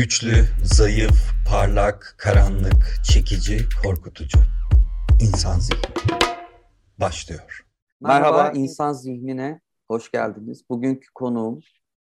Güçlü, zayıf, parlak, karanlık, çekici, korkutucu. İnsan zihni. Başlıyor. Merhaba, Merhaba İnsan Zihnine hoş geldiniz. Bugünkü konuğum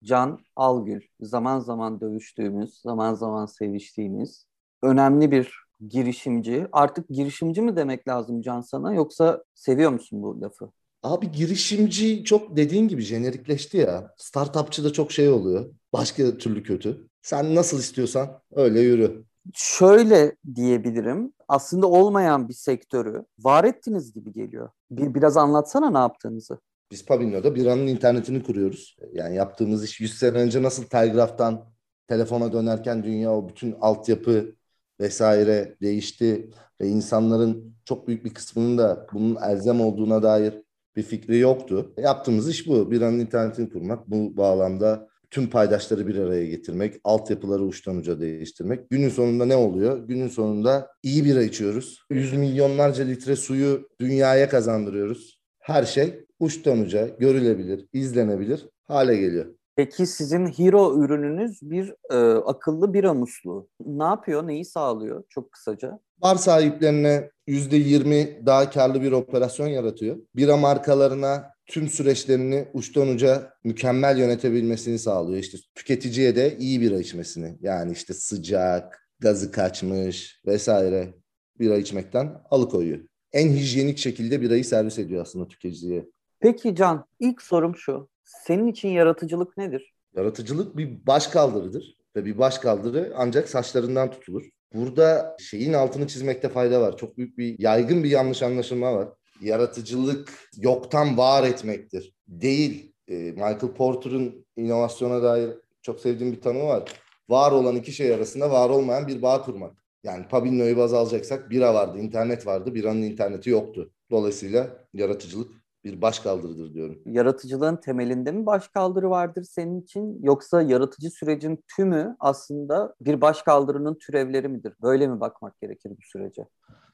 Can Algül. Zaman zaman dövüştüğümüz, zaman zaman seviştiğimiz önemli bir girişimci. Artık girişimci mi demek lazım Can sana yoksa seviyor musun bu lafı? Abi girişimci çok dediğin gibi jenerikleşti ya. Startupçı da çok şey oluyor. Başka türlü kötü. Sen nasıl istiyorsan öyle yürü. Şöyle diyebilirim. Aslında olmayan bir sektörü var ettiniz gibi geliyor. Bir, biraz anlatsana ne yaptığınızı. Biz Pavino'da biranın internetini kuruyoruz. Yani yaptığımız iş 100 sene önce nasıl telgraftan telefona dönerken dünya o bütün altyapı vesaire değişti ve insanların çok büyük bir kısmının da bunun elzem olduğuna dair bir fikri yoktu. Yaptığımız iş bu. Biranın internetini kurmak. Bu bağlamda tüm paydaşları bir araya getirmek, altyapıları uçtan uca değiştirmek. Günün sonunda ne oluyor? Günün sonunda iyi bira içiyoruz. Yüz milyonlarca litre suyu dünyaya kazandırıyoruz. Her şey uçtan uca görülebilir, izlenebilir hale geliyor. Peki sizin hero ürününüz bir e, akıllı bira musluğu. Ne yapıyor, neyi sağlıyor çok kısaca? Bar sahiplerine %20 daha karlı bir operasyon yaratıyor. Bira markalarına tüm süreçlerini uçtan uca mükemmel yönetebilmesini sağlıyor. İşte tüketiciye de iyi bira içmesini. Yani işte sıcak, gazı kaçmış vesaire bira içmekten alıkoyuyor. En hijyenik şekilde birayı servis ediyor aslında tüketiciye. Peki Can, ilk sorum şu. Senin için yaratıcılık nedir? Yaratıcılık bir baş kaldırıdır ve bir baş kaldırı ancak saçlarından tutulur. Burada şeyin altını çizmekte fayda var. Çok büyük bir yaygın bir yanlış anlaşılma var. Yaratıcılık yoktan var etmektir. Değil. E, Michael Porter'ın inovasyona dair çok sevdiğim bir tanımı var. Var olan iki şey arasında var olmayan bir bağ kurmak. Yani Pabinno'yu baz alacaksak bira vardı, internet vardı. Biranın interneti yoktu. Dolayısıyla yaratıcılık bir başkaldırıdır diyorum. Yaratıcılığın temelinde mi başkaldırı vardır senin için yoksa yaratıcı sürecin tümü aslında bir başkaldırının türevleri midir? Böyle mi bakmak gerekir bu sürece?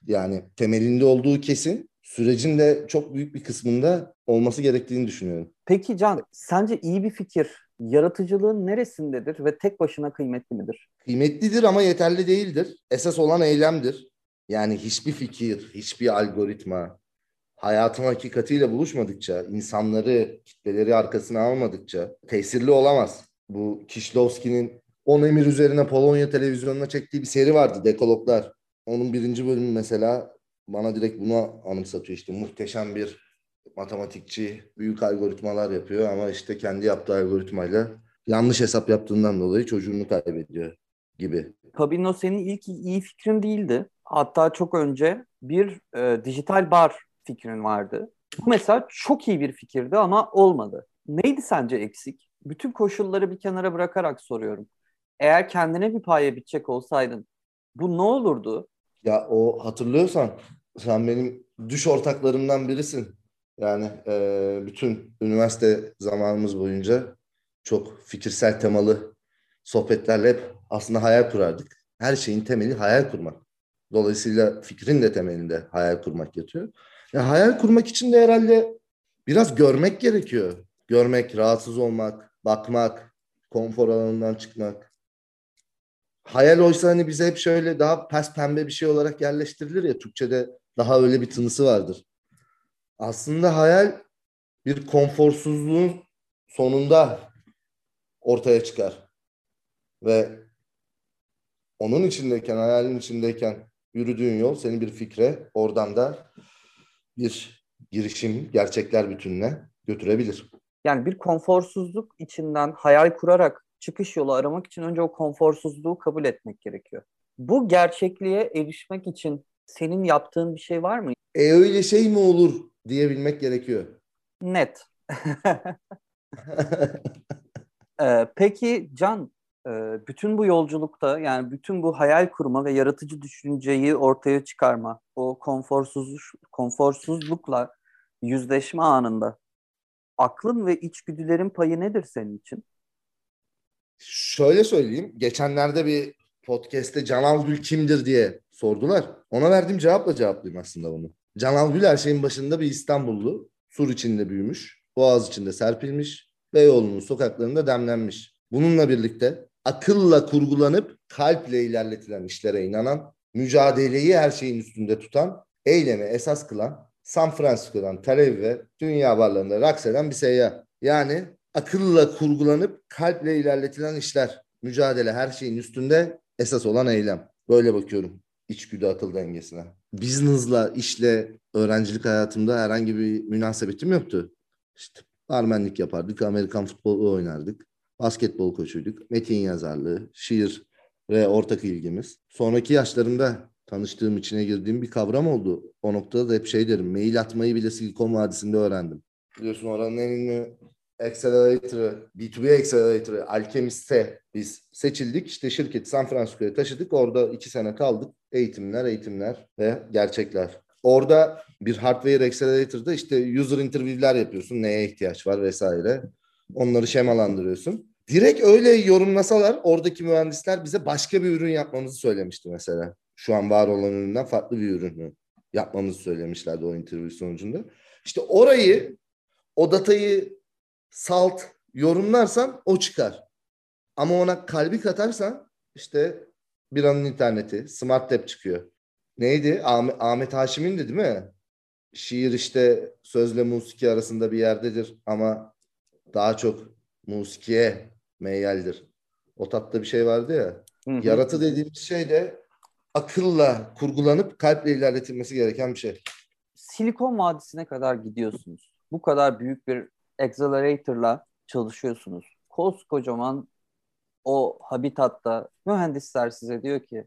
Yani temelinde olduğu kesin. Sürecin de çok büyük bir kısmında olması gerektiğini düşünüyorum. Peki Can, sence iyi bir fikir yaratıcılığın neresindedir ve tek başına kıymetli midir? Kıymetlidir ama yeterli değildir. Esas olan eylemdir. Yani hiçbir fikir, hiçbir algoritma, hayatın hakikatiyle buluşmadıkça, insanları, kitleleri arkasına almadıkça tesirli olamaz. Bu Kişlovski'nin 10 emir üzerine Polonya televizyonuna çektiği bir seri vardı, Dekologlar. Onun birinci bölümü mesela bana direkt bunu anımsatıyor işte muhteşem bir matematikçi büyük algoritmalar yapıyor ama işte kendi yaptığı algoritmayla yanlış hesap yaptığından dolayı çocuğunu kaybediyor gibi. Pabino senin ilk iyi fikrin değildi. Hatta çok önce bir e, dijital bar fikrin vardı. Bu mesela çok iyi bir fikirdi ama olmadı. Neydi sence eksik? Bütün koşulları bir kenara bırakarak soruyorum. Eğer kendine bir paye bitecek olsaydın bu ne olurdu? Ya o hatırlıyorsan sen benim düş ortaklarımdan birisin. Yani e, bütün üniversite zamanımız boyunca çok fikirsel temalı sohbetlerle hep aslında hayal kurardık. Her şeyin temeli hayal kurmak. Dolayısıyla fikrin de temelinde hayal kurmak yatıyor. Ya hayal kurmak için de herhalde biraz görmek gerekiyor. Görmek, rahatsız olmak, bakmak, konfor alanından çıkmak. Hayal oysa hani bize hep şöyle daha pes pembe bir şey olarak yerleştirilir ya. Türkçe'de daha öyle bir tınısı vardır. Aslında hayal bir konforsuzluğun sonunda ortaya çıkar. Ve onun içindeyken, hayalin içindeyken yürüdüğün yol seni bir fikre, oradan da bir girişim gerçekler bütününe götürebilir. Yani bir konforsuzluk içinden hayal kurarak çıkış yolu aramak için önce o konforsuzluğu kabul etmek gerekiyor. Bu gerçekliğe erişmek için senin yaptığın bir şey var mı? E öyle şey mi olur diyebilmek gerekiyor. Net. ee, peki Can, bütün bu yolculukta yani bütün bu hayal kurma ve yaratıcı düşünceyi ortaya çıkarma, o konforsuz konforsuzlukla yüzleşme anında aklın ve içgüdülerin payı nedir senin için? Şöyle söyleyeyim. Geçenlerde bir podcast'te Can Algül kimdir diye sordular. Ona verdiğim cevapla cevaplayayım aslında bunu. Can Algül her şeyin başında bir İstanbullu. Sur içinde büyümüş. Boğaz içinde serpilmiş. Beyoğlu'nun sokaklarında demlenmiş. Bununla birlikte akılla kurgulanıp kalple ilerletilen işlere inanan, mücadeleyi her şeyin üstünde tutan, eylemi esas kılan, San Francisco'dan Tel Aviv'e dünya barlarında raks eden bir seyyah. Yani akılla kurgulanıp kalple ilerletilen işler, mücadele her şeyin üstünde esas olan eylem. Böyle bakıyorum içgüdü akıl dengesine. Business'la, işle, öğrencilik hayatımda herhangi bir münasebetim yoktu. İşte barmenlik yapardık, Amerikan futbolu oynardık, basketbol koçuyduk, metin yazarlığı, şiir ve ortak ilgimiz. Sonraki yaşlarımda tanıştığım, içine girdiğim bir kavram oldu. O noktada da hep şey derim, mail atmayı bile Silikon Vadisi'nde öğrendim. Biliyorsun oranın en ünlü Accelerator'ı, B2B Accelerator'ı, Alchemist'e biz seçildik. İşte şirketi San Francisco'ya taşıdık. Orada iki sene kaldık. Eğitimler, eğitimler ve gerçekler. Orada bir hardware accelerator'da işte user interview'ler yapıyorsun. Neye ihtiyaç var vesaire. Onları şemalandırıyorsun. Direkt öyle yorumlasalar oradaki mühendisler bize başka bir ürün yapmamızı söylemişti mesela. Şu an var olan üründen farklı bir ürünü yapmamızı söylemişlerdi o interview sonucunda. İşte orayı o datayı salt yorumlarsan o çıkar. Ama ona kalbi katarsan işte bir anın interneti, smart tap çıkıyor. Neydi? Ahmet, Ahmet Haşim'in de değil mi? Şiir işte sözle musiki arasında bir yerdedir ama daha çok musikiye meyyaldir. O tatta bir şey vardı ya. Hı hı. Yaratı dediğimiz şey de akılla kurgulanıp kalple ilerletilmesi gereken bir şey. Silikon Vadisi'ne kadar gidiyorsunuz. Bu kadar büyük bir accelerator'la çalışıyorsunuz. Koskocaman o habitatta mühendisler size diyor ki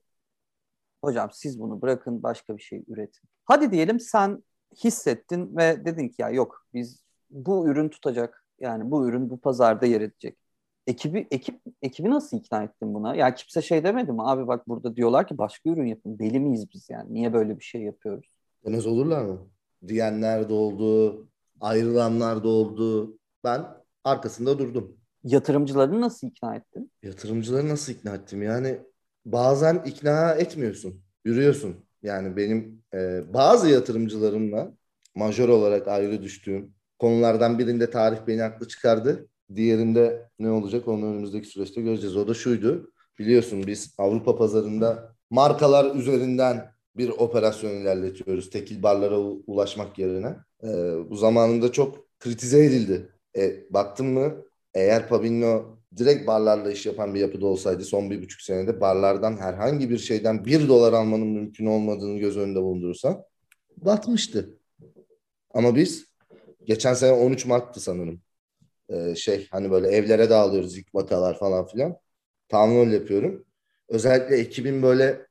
hocam siz bunu bırakın başka bir şey üretin. Hadi diyelim sen hissettin ve dedin ki ya yok biz bu ürün tutacak. Yani bu ürün bu pazarda yer edecek. Ekibi ekip ekibi nasıl ikna ettin buna? Ya kimse şey demedi mi? Abi bak burada diyorlar ki başka ürün yapın. Deli miyiz biz yani? Niye böyle bir şey yapıyoruz? Demez olurlar mı? Diyenler de oldu, ayrılanlar da oldu. Ben arkasında durdum. Yatırımcıları nasıl ikna ettin? Yatırımcıları nasıl ikna ettim? Yani bazen ikna etmiyorsun, yürüyorsun. Yani benim e, bazı yatırımcılarımla majör olarak ayrı düştüğüm konulardan birinde tarih beni haklı çıkardı. Diğerinde ne olacak onu önümüzdeki süreçte göreceğiz. O da şuydu. Biliyorsun biz Avrupa pazarında markalar üzerinden bir operasyon ilerletiyoruz. Tekil barlara ulaşmak yerine. E, bu zamanında çok kritize edildi. E, baktın mı eğer Pabinho direkt barlarla iş yapan bir yapıda olsaydı son bir buçuk senede barlardan herhangi bir şeyden bir dolar almanın mümkün olmadığını göz önünde bulundurursan batmıştı. Ama biz geçen sene 13 Mart'tı sanırım. Ee, şey hani böyle evlere dağılıyoruz ilk vakalar falan filan. Tahmin yapıyorum. Özellikle ekibin böyle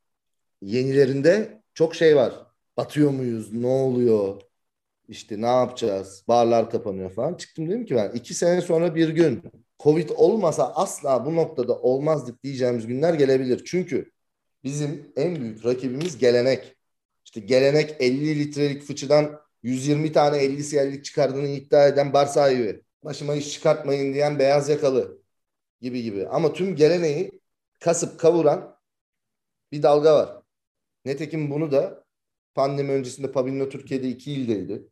yenilerinde çok şey var. Batıyor muyuz? Ne oluyor? İşte ne yapacağız? Barlar kapanıyor falan. Çıktım dedim ki ben iki sene sonra bir gün Covid olmasa asla bu noktada olmazdık diyeceğimiz günler gelebilir. Çünkü bizim en büyük rakibimiz gelenek. İşte gelenek 50 litrelik fıçıdan 120 tane 50 siyerlik çıkardığını iddia eden bar sahibi. Başıma iş çıkartmayın diyen beyaz yakalı gibi gibi. Ama tüm geleneği kasıp kavuran bir dalga var. Netekim bunu da pandemi öncesinde Pabinho Türkiye'de 2 ildeydi.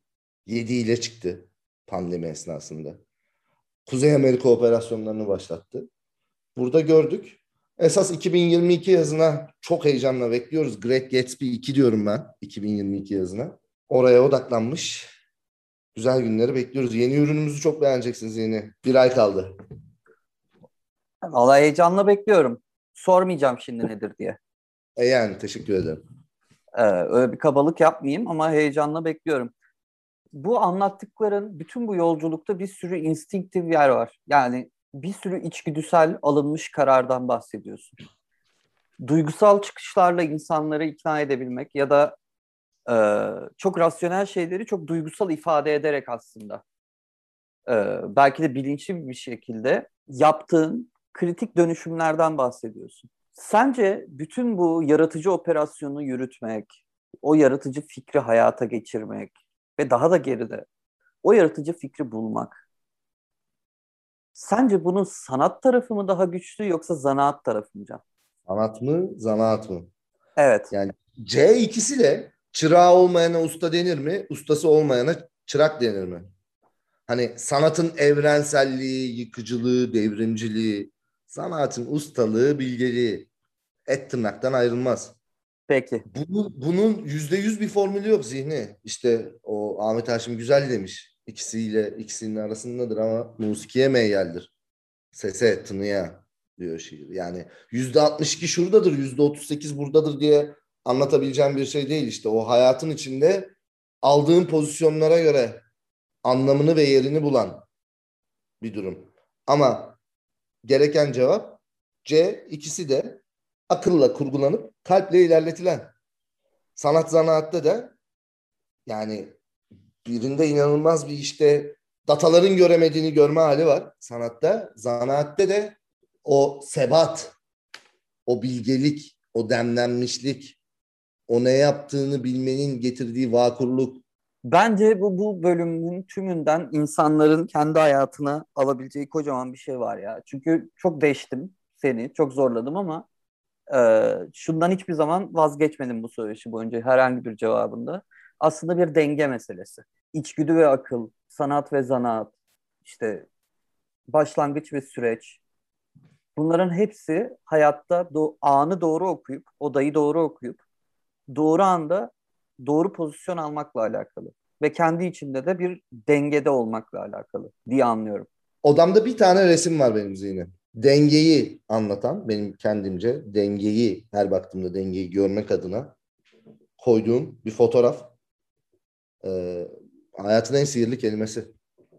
7 ile çıktı pandemi esnasında. Kuzey Amerika operasyonlarını başlattı. Burada gördük. Esas 2022 yazına çok heyecanla bekliyoruz. Great Gatsby 2 diyorum ben 2022 yazına. Oraya odaklanmış. Güzel günleri bekliyoruz. Yeni ürünümüzü çok beğeneceksiniz yeni. Bir ay kaldı. Vallahi heyecanla bekliyorum. Sormayacağım şimdi nedir diye. E yani teşekkür ederim. Ee, öyle bir kabalık yapmayayım ama heyecanla bekliyorum. Bu anlattıkların bütün bu yolculukta bir sürü instinktif yer var. Yani bir sürü içgüdüsel alınmış karardan bahsediyorsun. Duygusal çıkışlarla insanları ikna edebilmek ya da e, çok rasyonel şeyleri çok duygusal ifade ederek aslında e, belki de bilinçli bir şekilde yaptığın kritik dönüşümlerden bahsediyorsun. Sence bütün bu yaratıcı operasyonu yürütmek, o yaratıcı fikri hayata geçirmek ve daha da geride o yaratıcı fikri bulmak. Sence bunun sanat tarafı mı daha güçlü yoksa zanaat tarafı mı Can? Sanat mı, zanaat mı? Evet. Yani C ikisi de çırağı olmayana usta denir mi? Ustası olmayana çırak denir mi? Hani sanatın evrenselliği, yıkıcılığı, devrimciliği, Sanatın ustalığı, bilgeliği et tırnaktan ayrılmaz. Peki. Bunu, bunun yüzde yüz bir formülü yok zihni. İşte o Ahmet Haşim güzel demiş. İkisiyle ikisinin arasındadır ama musikiye meyyaldir. Sese, tınıya diyor şiir. Yani yüzde 62 şuradadır, yüzde 38 buradadır diye anlatabileceğim bir şey değil işte. O hayatın içinde aldığın pozisyonlara göre anlamını ve yerini bulan bir durum. Ama gereken cevap C ikisi de akılla kurgulanıp kalple ilerletilen. Sanat zanaatte de yani birinde inanılmaz bir işte dataların göremediğini görme hali var sanatta. Zanaatte de o sebat, o bilgelik, o demlenmişlik, o ne yaptığını bilmenin getirdiği vakurluk. Bence bu, bu bölümün tümünden insanların kendi hayatına alabileceği kocaman bir şey var ya. Çünkü çok değiştim seni, çok zorladım ama e, şundan hiçbir zaman vazgeçmedim bu söyleşi boyunca herhangi bir cevabında. Aslında bir denge meselesi. İçgüdü ve akıl, sanat ve zanaat, işte başlangıç ve süreç. Bunların hepsi hayatta do- anı doğru okuyup, odayı doğru okuyup, doğru anda doğru pozisyon almakla alakalı. Ve kendi içinde de bir dengede olmakla alakalı diye anlıyorum. Odamda bir tane resim var benim zihnim. Dengeyi anlatan, benim kendimce dengeyi, her baktığımda dengeyi görmek adına koyduğum bir fotoğraf. Ee, hayatın en sihirli kelimesi.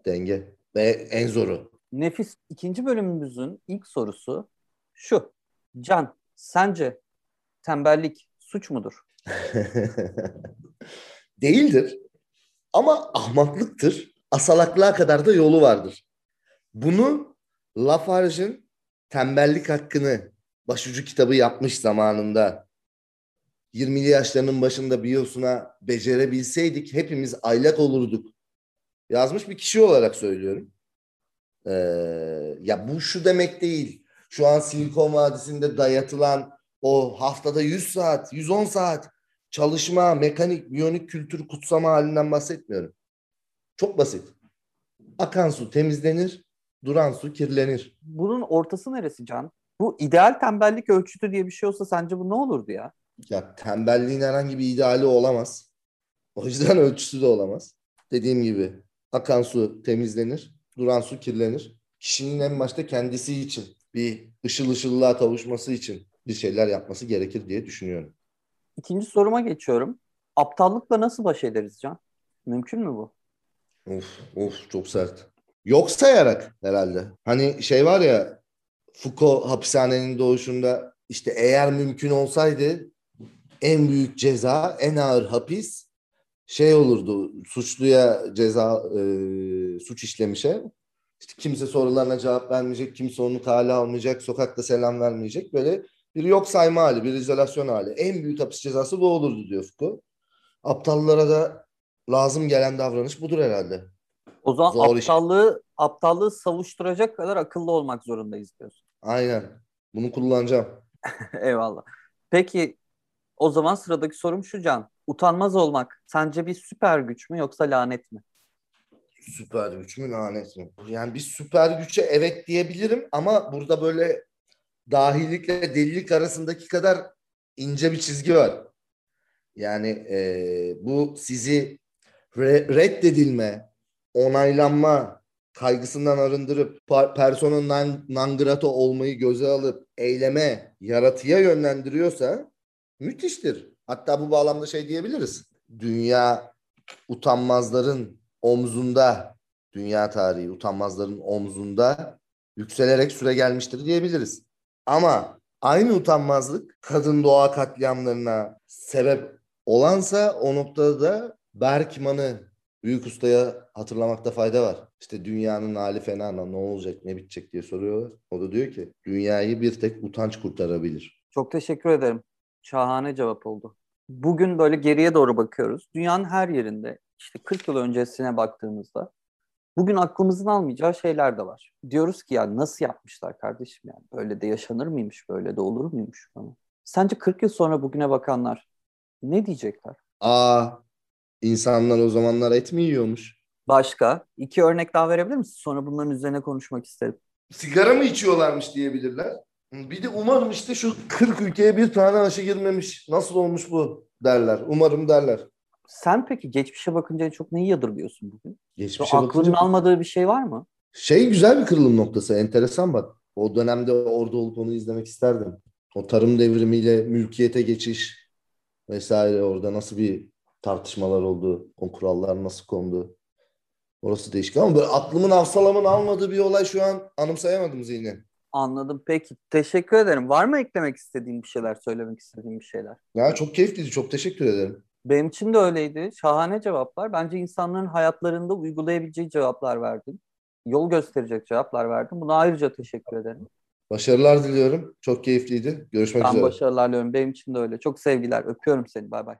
Denge. Ve en zoru. Nefis. ikinci bölümümüzün ilk sorusu şu. Can, sence tembellik suç mudur? Değildir. Ama ahmaklıktır. Asalaklığa kadar da yolu vardır. Bunu Lafarge'ın tembellik hakkını başucu kitabı yapmış zamanında 20'li yaşlarının başında biyosuna becerebilseydik hepimiz aylak olurduk. Yazmış bir kişi olarak söylüyorum. Ee, ya bu şu demek değil. Şu an Silikon Vadisi'nde dayatılan o haftada 100 saat, 110 saat çalışma, mekanik, biyonik kültür kutsama halinden bahsetmiyorum. Çok basit. Akan su temizlenir, duran su kirlenir. Bunun ortası neresi Can? Bu ideal tembellik ölçütü diye bir şey olsa sence bu ne olurdu ya? Ya tembelliğin herhangi bir ideali olamaz. O yüzden ölçüsü de olamaz. Dediğim gibi akan su temizlenir, duran su kirlenir. Kişinin en başta kendisi için bir ışıl ışıllığa kavuşması için bir şeyler yapması gerekir diye düşünüyorum. İkinci soruma geçiyorum. Aptallıkla nasıl baş ederiz Can? Mümkün mü bu? Of of çok sert. Yok sayarak herhalde. Hani şey var ya Foucault hapishanenin doğuşunda işte eğer mümkün olsaydı en büyük ceza, en ağır hapis şey olurdu. Suçluya ceza e, suç işlemişe işte kimse sorularına cevap vermeyecek, kimse onu kale almayacak, sokakta selam vermeyecek. Böyle bir yok sayma hali, bir izolasyon hali. En büyük hapis cezası bu olurdu diyor Foucault. Aptallara da lazım gelen davranış budur herhalde. O zaman Zor iş. aptallığı aptallığı savuşturacak kadar akıllı olmak zorundayız diyorsun. Aynen. Bunu kullanacağım. Eyvallah. Peki o zaman sıradaki sorum şu Can. Utanmaz olmak sence bir süper güç mü yoksa lanet mi? Süper güç mü lanet mi? Yani bir süper güçe evet diyebilirim ama burada böyle dahilikle delilik arasındaki kadar ince bir çizgi var. Yani e, bu sizi re- reddedilme, onaylanma kaygısından arındırıp persona non, non grata olmayı göze alıp eyleme, yaratıya yönlendiriyorsa müthiştir. Hatta bu bağlamda şey diyebiliriz. Dünya utanmazların omzunda, dünya tarihi utanmazların omzunda yükselerek süre gelmiştir diyebiliriz. Ama aynı utanmazlık kadın doğa katliamlarına sebep olansa o noktada da Berkman'ı büyük ustaya hatırlamakta fayda var. İşte dünyanın hali fena ne olacak ne bitecek diye soruyorlar. O da diyor ki dünyayı bir tek utanç kurtarabilir. Çok teşekkür ederim. Şahane cevap oldu. Bugün böyle geriye doğru bakıyoruz. Dünyanın her yerinde işte 40 yıl öncesine baktığımızda bugün aklımızın almayacağı şeyler de var. Diyoruz ki ya nasıl yapmışlar kardeşim yani böyle de yaşanır mıymış böyle de olur muymuş falan. Sence 40 yıl sonra bugüne bakanlar ne diyecekler? Aa insanlar o zamanlar et mi yiyormuş? Başka iki örnek daha verebilir misin? Sonra bunların üzerine konuşmak isterim. sigara mı içiyorlarmış diyebilirler. Bir de umarım işte şu 40 ülkeye bir tane aşı girmemiş. Nasıl olmuş bu derler. Umarım derler. Sen peki geçmişe bakınca çok neyi yadırgıyorsun bugün? Geçmişe aklının bakınca almadığı bir şey var mı? şey güzel bir kırılım noktası. Enteresan bak. O dönemde orada olup onu izlemek isterdim. O tarım devrimiyle mülkiyete geçiş vesaire orada nasıl bir tartışmalar oldu. O kurallar nasıl kondu. Orası değişik ama böyle aklımın hafsalamın almadığı bir olay şu an anımsayamadım zihni. Anladım. Peki. Teşekkür ederim. Var mı eklemek istediğin bir şeyler, söylemek istediğin bir şeyler? Ya çok keyifliydi. Çok teşekkür ederim. Benim için de öyleydi. Şahane cevaplar. Bence insanların hayatlarında uygulayabileceği cevaplar verdin. Yol gösterecek cevaplar verdin. Buna ayrıca teşekkür ederim. Başarılar diliyorum. Çok keyifliydi. Görüşmek Ben üzere. başarılar diliyorum. Benim için de öyle. Çok sevgiler. Öpüyorum seni. Bay bay.